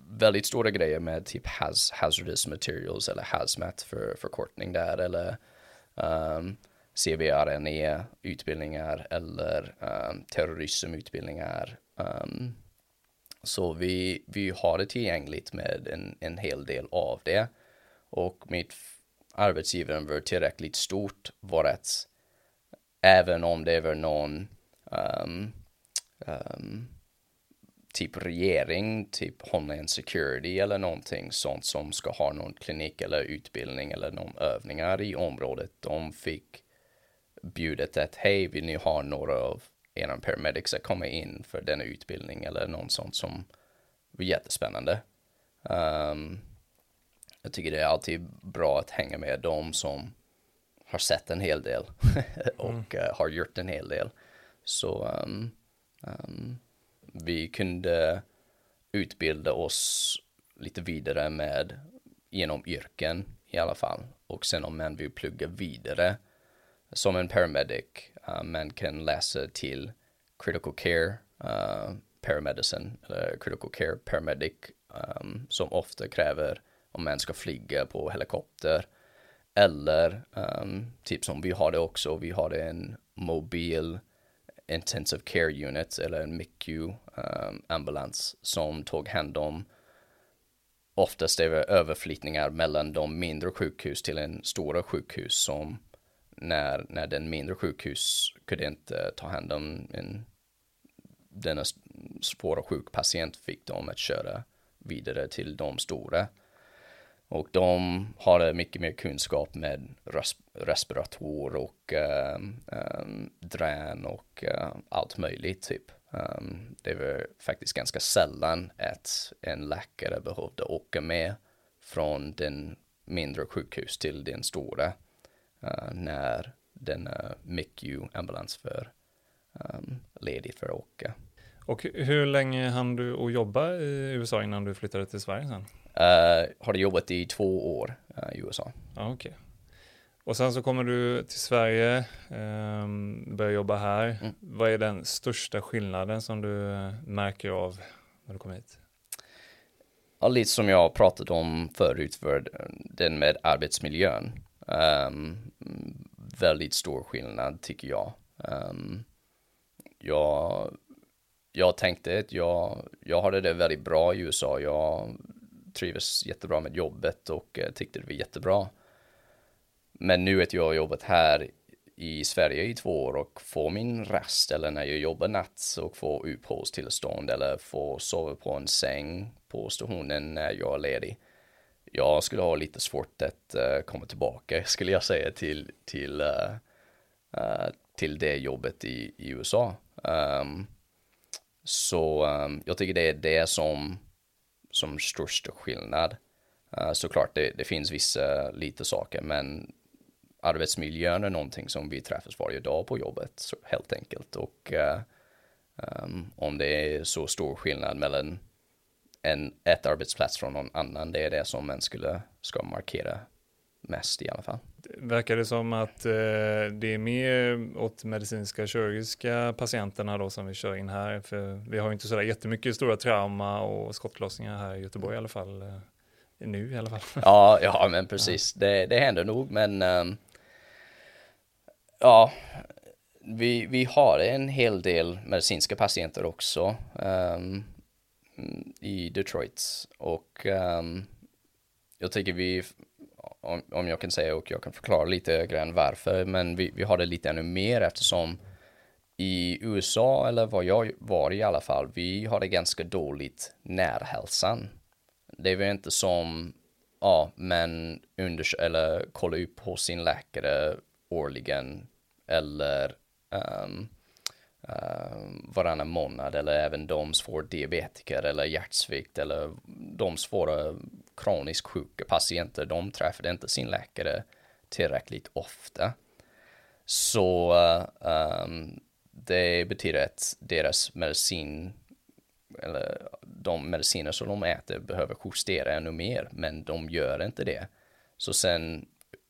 väldigt stora grejer med typ haz hazardous materials eller hazmat för förkortning där eller um, CBRNE utbildningar eller um, terrorismutbildningar. Um, så vi, vi har det tillgängligt med en, en hel del av det. Och mitt arbetsgivare var tillräckligt stort var att även om det var någon um, um, typ regering, typ Homeland Security eller någonting sånt som ska ha någon klinik eller utbildning eller någon övningar i området. De fick bjudet att hej, vill ni ha några av era paramedics att komma in för denna utbildning eller något sånt som var jättespännande. Um, jag tycker det är alltid bra att hänga med de som har sett en hel del och mm. uh, har gjort en hel del. Så um, um, vi kunde utbilda oss lite vidare med genom yrken i alla fall. Och sen om man vill plugga vidare som en paramedic, uh, man kan läsa till critical care uh, paramedicine eller critical care paramedic um, som ofta kräver om man ska flyga på helikopter eller um, typ som vi har det också, vi har en mobil intensive care unit eller en MICU um, ambulans som tog hand om oftast är överflyttningar mellan de mindre sjukhus till en stora sjukhus som när, när den mindre sjukhus kunde inte eh, ta hand om en, denna svåra sjuk patient fick de att köra vidare till de stora. Och de har eh, mycket mer kunskap med res respirator och um, um, drän och uh, allt möjligt typ. Um, det var faktiskt ganska sällan att en läkare behövde åka med från den mindre sjukhus till den stora uh, när den uh, MICU ambulans för um, ledigt för att åka. Och hur länge hann du att jobba i USA innan du flyttade till Sverige sen? Uh, har jobbat i två år uh, i USA. Okej. Okay. Och sen så kommer du till Sverige, um, börjar jobba här. Mm. Vad är den största skillnaden som du märker av när du kommer hit? Ja, lite som jag pratat om förut för den med arbetsmiljön. Um, väldigt stor skillnad tycker jag. Um, jag, jag tänkte att jag, jag hade det väldigt bra i USA. Jag trivdes jättebra med jobbet och uh, tyckte det var jättebra. Men nu att jag har jobbat här i Sverige i två år och får min rast eller när jag jobbar natt och får uppehållstillstånd eller får sova på en säng på stationen när jag är ledig jag skulle ha lite svårt att uh, komma tillbaka skulle jag säga till, till, uh, uh, till det jobbet i, i USA. Um, så um, jag tycker det är det som, som största skillnad. såklart det, det finns vissa lite saker men arbetsmiljön är någonting som vi träffas varje dag på jobbet så, helt enkelt och um, om det är så stor skillnad mellan en, ett arbetsplats från någon annan. Det är det som man skulle ska markera mest i alla fall. Verkar det som att eh, det är mer åt medicinska kirurgiska patienterna då som vi kör in här? För vi har ju inte sådär jättemycket stora trauma och skottlossningar här i Göteborg i alla fall. Eh, nu i alla fall. Ja, ja men precis. Ja. Det, det händer nog, men um, ja, vi, vi har en hel del medicinska patienter också um, i Detroit och um, jag tycker vi, om, om jag kan säga och jag kan förklara lite grann varför, men vi, vi har det lite ännu mer eftersom i USA, eller vad jag var i alla fall, vi har det ganska dåligt närhälsan. Det är väl inte som, ja, men under, eller kolla upp hos sin läkare årligen eller um, Eh, varannan månad eller även de som diabetiker eller hjärtsvikt eller de svåra kroniskt sjuka patienter, de träffade inte sin läkare tillräckligt ofta. Så um, det betyder att deras medicin eller de mediciner som de äter behöver justera ännu mer, men de gör inte det. Så sen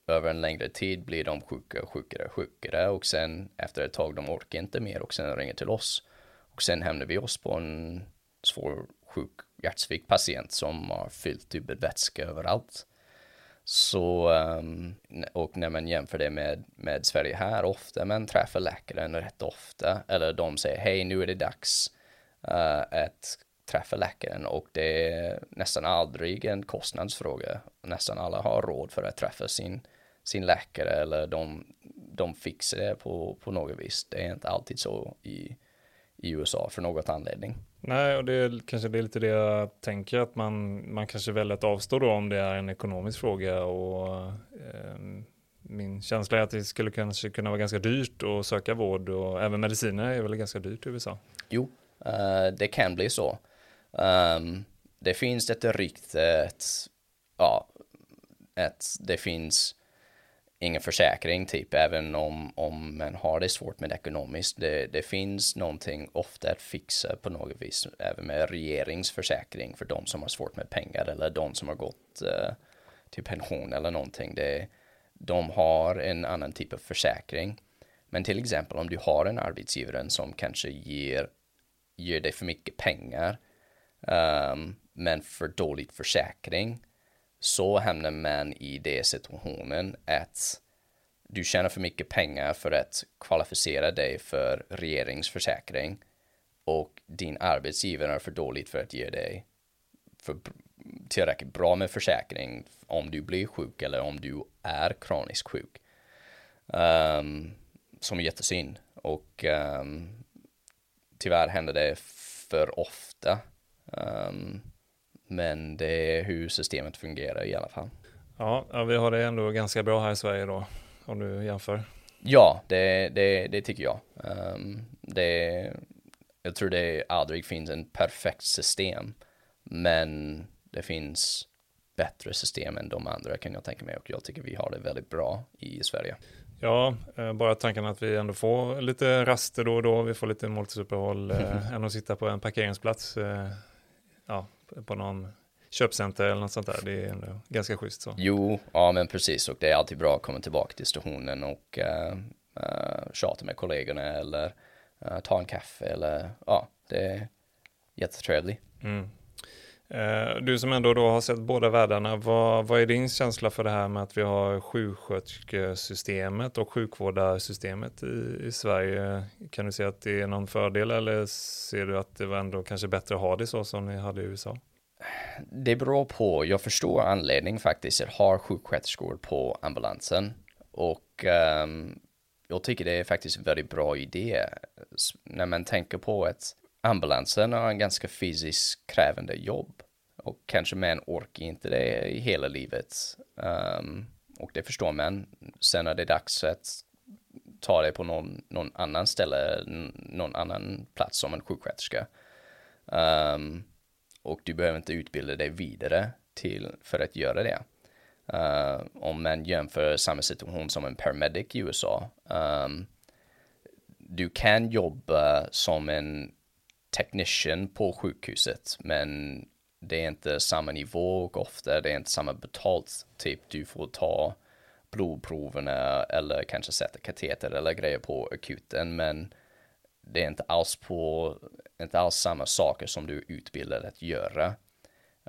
över en längre tid blir de sjuka, sjukare, sjukare och sen efter ett tag de orkar inte mer och sen ringer till oss. Och sen hämnar vi oss på en svår sjuk hjärtsvikt patient som har fyllt med vätska överallt. Så, ehm, och när man jämför det med, med Sverige här, ofta man träffar läkaren rätt ofta, eller de säger hej nu är det dags uh, att träffa läkaren och det är nästan aldrig en kostnadsfråga. Nästan alla har råd för att träffa sin sin läkare eller de, de fixar det på, på något vis. Det är inte alltid så i, i USA för något anledning. Nej, och det är kanske det är lite det jag tänker att man, man kanske väljer att avstå då om det är en ekonomisk fråga och eh, min känsla är att det skulle kanske kunna vara ganska dyrt att söka vård och även mediciner är väl ganska dyrt i USA. Jo, uh, det kan bli så. Um, det finns ett rykte att, ja, att det finns ingen försäkring typ, även om, om man har det svårt med ekonomiskt. Det, det finns någonting ofta att fixa på något vis, även med regeringsförsäkring för de som har svårt med pengar eller de som har gått uh, till pension eller någonting. Det, de har en annan typ av försäkring. Men till exempel om du har en arbetsgivare som kanske ger, ger dig för mycket pengar um, men för dåligt försäkring så hamnar man i den situationen att du tjänar för mycket pengar för att kvalificera dig för regeringsförsäkring och din arbetsgivare är för dåligt för att ge dig för tillräckligt bra med försäkring om du blir sjuk eller om du är kroniskt sjuk. Um, som är jättesynd och um, tyvärr händer det för ofta. Um, men det är hur systemet fungerar i alla fall. Ja, vi har det ändå ganska bra här i Sverige då, om du jämför. Ja, det, det, det tycker jag. Um, det, jag tror det aldrig finns en perfekt system, men det finns bättre system än de andra kan jag tänka mig och jag tycker vi har det väldigt bra i Sverige. Ja, eh, bara tanken att vi ändå får lite raster då och då, vi får lite måltidsuppehåll, eh, än att sitta på en parkeringsplats. Eh, ja, på någon köpcenter eller något sånt där. Det är ändå ganska schysst så. Jo, ja men precis och det är alltid bra att komma tillbaka till stationen och uh, uh, tjata med kollegorna eller uh, ta en kaffe eller ja, det är jättetrevligt. Mm. Eh, du som ändå då har sett båda världarna, vad, vad är din känsla för det här med att vi har sjuksköterskesystemet och sjukvårdarsystemet i, i Sverige? Kan du se att det är någon fördel eller ser du att det var ändå kanske bättre att ha det så som ni hade i USA? Det beror på, jag förstår anledningen faktiskt, jag har sjuksköterskor på ambulansen och um, jag tycker det är faktiskt en väldigt bra idé när man tänker på att ambulansen har en ganska fysiskt krävande jobb och kanske man orkar inte det i hela livet. Um, och det förstår man. Sen är det dags att ta det på någon, någon annan ställe, någon annan plats som en sjuksköterska. Um, och du behöver inte utbilda dig vidare till för att göra det. Uh, om man jämför samma situation som en paramedic i USA. Um, du kan jobba som en technician på sjukhuset, men det är inte samma nivå och ofta det är inte samma betalt. Typ du får ta blodproverna eller kanske sätta kateter eller grejer på akuten men det är inte alls på, inte alls samma saker som du är utbildad att göra.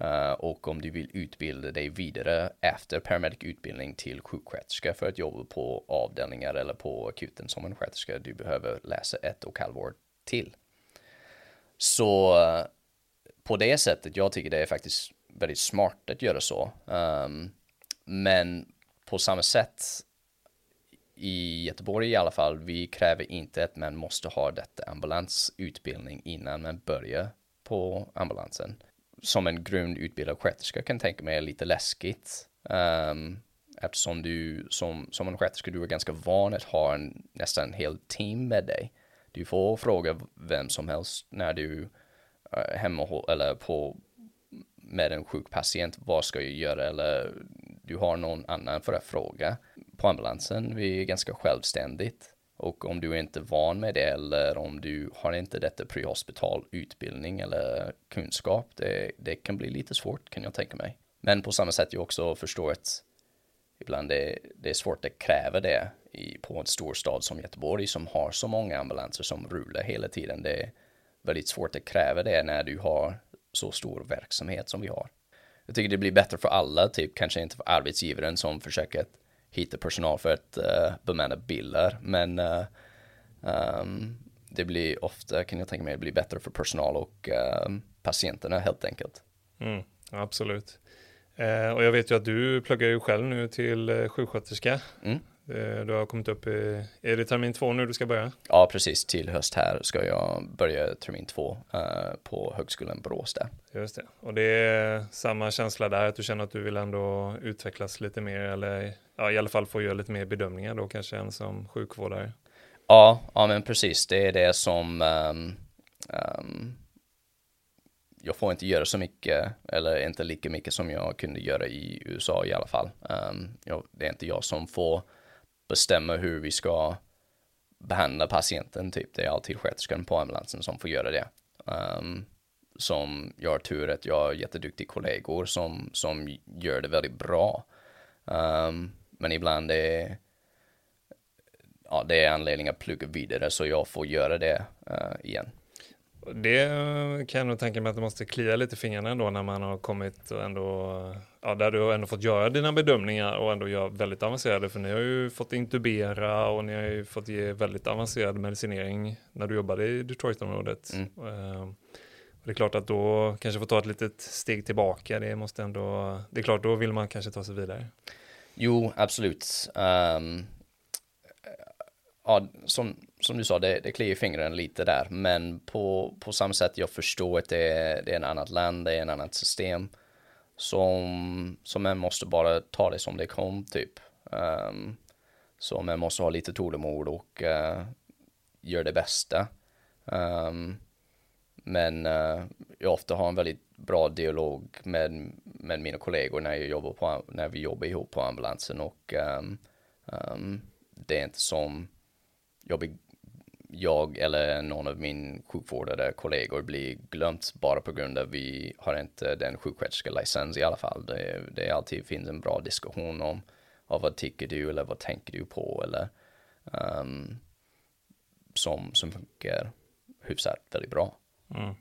Uh, och om du vill utbilda dig vidare efter paramedic-utbildning till sjuksköterska för att jobba på avdelningar eller på akuten som en sköterska, du behöver läsa ett och halvår till. Så eh, på det sättet, jag tycker det är faktiskt väldigt smart att göra så. Um, men på samma sätt i Göteborg i alla fall, vi kräver inte att man måste ha detta ambulansutbildning innan man börjar på ambulansen. Som en grundutbildad sköterska kan tänka mig är lite läskigt. Um, eftersom du som, som en sköterska, du är ganska van att ha en, nästan en hel team med dig. Du får fråga vem som helst när du är hemma eller på med en sjuk patient, vad ska jag göra eller du har någon annan för att fråga. På ambulansen, vi är ganska självständigt. Och om du är inte van med det eller om du har inte detta prehospital utbildning eller kunskap, det, det kan bli lite svårt kan jag tänka mig. Men på samma sätt jag också förstår att ibland det, det är svårt att kräva det i, på en stor stad som Göteborg som har så många ambulanser som rullar hela tiden. Det är väldigt svårt att kräva det när du har så stor verksamhet som vi har. Jag tycker det blir bättre för alla, typ kanske inte för arbetsgivaren som försöker hitta personal för att uh, bemanna bilar, men uh, um, det blir ofta, kan jag tänka mig, det blir bättre för personal och uh, patienterna helt enkelt. Mm, absolut. Eh, och jag vet ju att du pluggar ju själv nu till eh, sjuksköterska. Mm. Eh, du har kommit upp i, är det termin två nu du ska börja? Ja, precis. Till höst här ska jag börja termin två på Högskolan Borås där. Just det. Och det är samma känsla där, att du känner att du vill ändå utvecklas lite mer eller ja, i alla fall få göra lite mer bedömningar då kanske än som sjukvårdare? Ja, ja men precis. Det är det som um, um, jag får inte göra så mycket eller inte lika mycket som jag kunde göra i USA i alla fall. Um, jag, det är inte jag som får bestämma hur vi ska behandla patienten typ. Det är alltid sköterskan på ambulansen som får göra det. Um, som jag har tur att jag har jätteduktiga kollegor som, som gör det väldigt bra. Um, men ibland är ja, det är anledning att plugga vidare så jag får göra det uh, igen. Det kan jag nog tänka mig att det måste klia lite i fingrarna ändå när man har kommit och ändå, ja, där du har ändå fått göra dina bedömningar och ändå göra väldigt avancerade, för ni har ju fått intubera och ni har ju fått ge väldigt avancerad medicinering när du jobbade i Detroit-området. Mm. Uh, det är klart att då kanske få ta ett litet steg tillbaka, det måste ändå, det är klart då vill man kanske ta sig vidare. Jo, absolut. Um, ja, som, som du sa, det, det kliar fingrarna lite där, men på, på samma sätt jag förstår att det är, det är en annat land, det är en annat system som, som man måste bara ta det som det kom typ. Um, så man måste ha lite tålamod och uh, göra det bästa. Um, men uh, jag ofta har en väldigt bra dialog med, med mina kollegor när, jag jobbar på, när vi jobbar ihop på ambulansen och um, um, det är inte som jag, jag eller någon av min sjukvårdade kollegor blir glömt bara på grund av att vi har inte den sjuksköterskelicens i alla fall. Det, det alltid finns en bra diskussion om, om vad tycker du eller vad tänker du på eller um, som, som funkar hyfsat väldigt bra. Mm.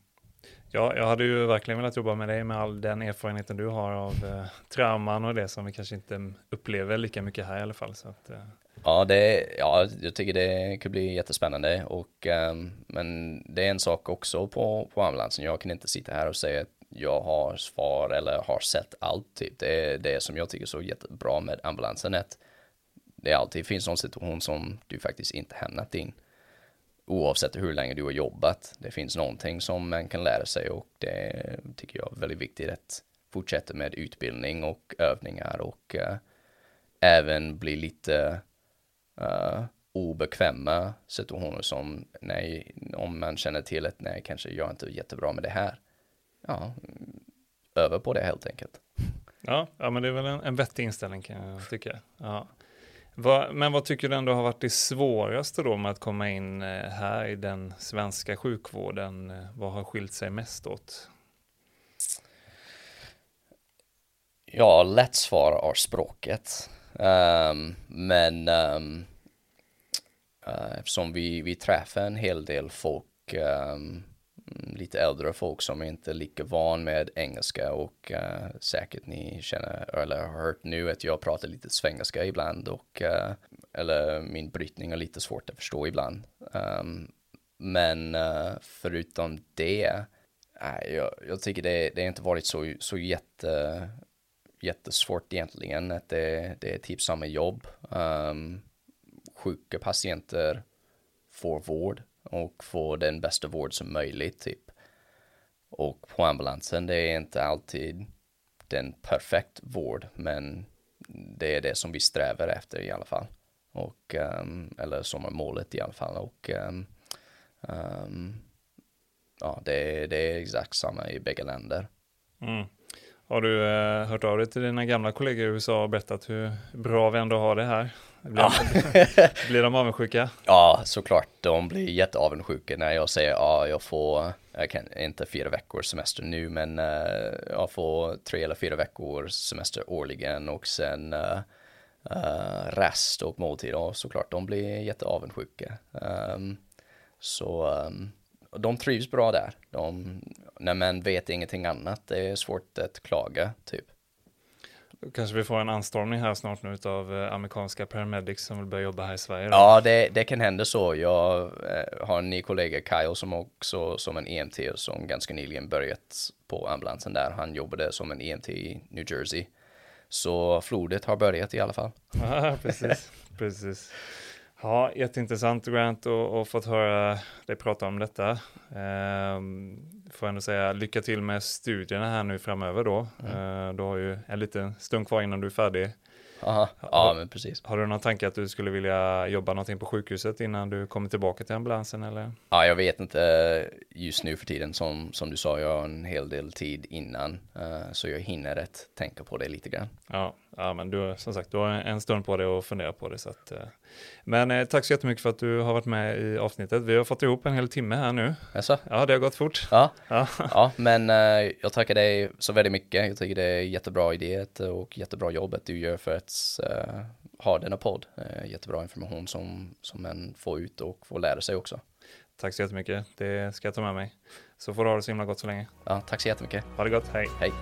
Ja, jag hade ju verkligen velat jobba med dig med all den erfarenheten du har av eh, trauman och det som vi kanske inte upplever lika mycket här i alla fall. Så att, eh. Ja, det, ja, jag tycker det kan bli jättespännande och um, men det är en sak också på, på ambulansen. Jag kan inte sitta här och säga att jag har svar eller har sett allt. Typ. Det är det som jag tycker är så jättebra med ambulansen. Att det alltid finns någon situation som du faktiskt inte hamnat in. Oavsett hur länge du har jobbat. Det finns någonting som man kan lära sig och det tycker jag är väldigt viktigt att fortsätta med utbildning och övningar och uh, även bli lite uh, obekväma situationer som nej, om man känner till att nej, kanske jag är inte jättebra med det här. Ja, öva på det helt enkelt. Ja, ja men det är väl en, en vettig inställning kan jag tycka. Ja. Va, men vad tycker du ändå har varit det svåraste då med att komma in eh, här i den svenska sjukvården? Vad har skilt sig mest åt? Ja, lätt svar är språket. Um, men um, uh, eftersom vi, vi träffar en hel del folk, um, lite äldre folk som inte är lika van med engelska och uh, säkert ni känner eller har hört nu att jag pratar lite svengelska ibland och uh, eller min brytning är lite svårt att förstå ibland. Um, men uh, förutom det, uh, jag, jag tycker det, det inte varit så, så jätte, jättesvårt egentligen. Att det, det är typ samma jobb. Um, sjuka patienter får vård och får den bästa vård som möjligt typ. Och på ambulansen det är inte alltid den perfekt vård men det är det som vi strävar efter i alla fall. Och, um, eller som är målet i alla fall. Och um, um, ja, det, det är exakt samma i bägge länder. Mm. Har du eh, hört av dig till dina gamla kollegor i USA och berättat hur bra vi ändå har det här? Blir, ja. blir de avundsjuka? Ja, såklart. De blir jätteavundsjuka när jag säger ja, jag får, jag kan inte fyra veckors semester nu, men uh, jag får tre eller fyra veckors semester årligen och sen uh, uh, rest och måltid. Och såklart, de blir jätteavundsjuka. Um, så um, de trivs bra där. De, när man vet ingenting annat, det är svårt att klaga, typ. Kanske vi får en anstormning här snart nu av eh, amerikanska paramedics som vill börja jobba här i Sverige. Då. Ja, det, det kan hända så. Jag eh, har en ny kollega, Kyle, som också som en EMT som ganska nyligen börjat på ambulansen där. Han jobbade som en EMT i New Jersey. Så flodet har börjat i alla fall. Ja, precis, precis. Ja, jätteintressant Grant och, och fått höra dig prata om detta. Eh, får ändå säga lycka till med studierna här nu framöver då. Mm. Eh, du har ju en liten stund kvar innan du är färdig. Aha. Ja, men precis. Har du någon tanke att du skulle vilja jobba någonting på sjukhuset innan du kommer tillbaka till ambulansen eller? Ja, jag vet inte just nu för tiden. Som, som du sa, jag har en hel del tid innan. Uh, så jag hinner att tänka på det lite grann. Ja, ja men du, som sagt, du har en stund på dig att fundera på det. Så att, uh. Men eh, tack så jättemycket för att du har varit med i avsnittet. Vi har fått ihop en hel timme här nu. Alltså? Ja, det har gått fort. Ja, ja. ja men uh, jag tackar dig så väldigt mycket. Jag tycker det är jättebra idé och jättebra jobb att du gör för att uh, ha denna podd. Uh, jättebra information som, som man får ut och får lära sig också. Tack så jättemycket. Det ska jag ta med mig. Så får du ha det så himla gott så länge. Ja, tack så jättemycket. Ha det gott. Hej. Hej.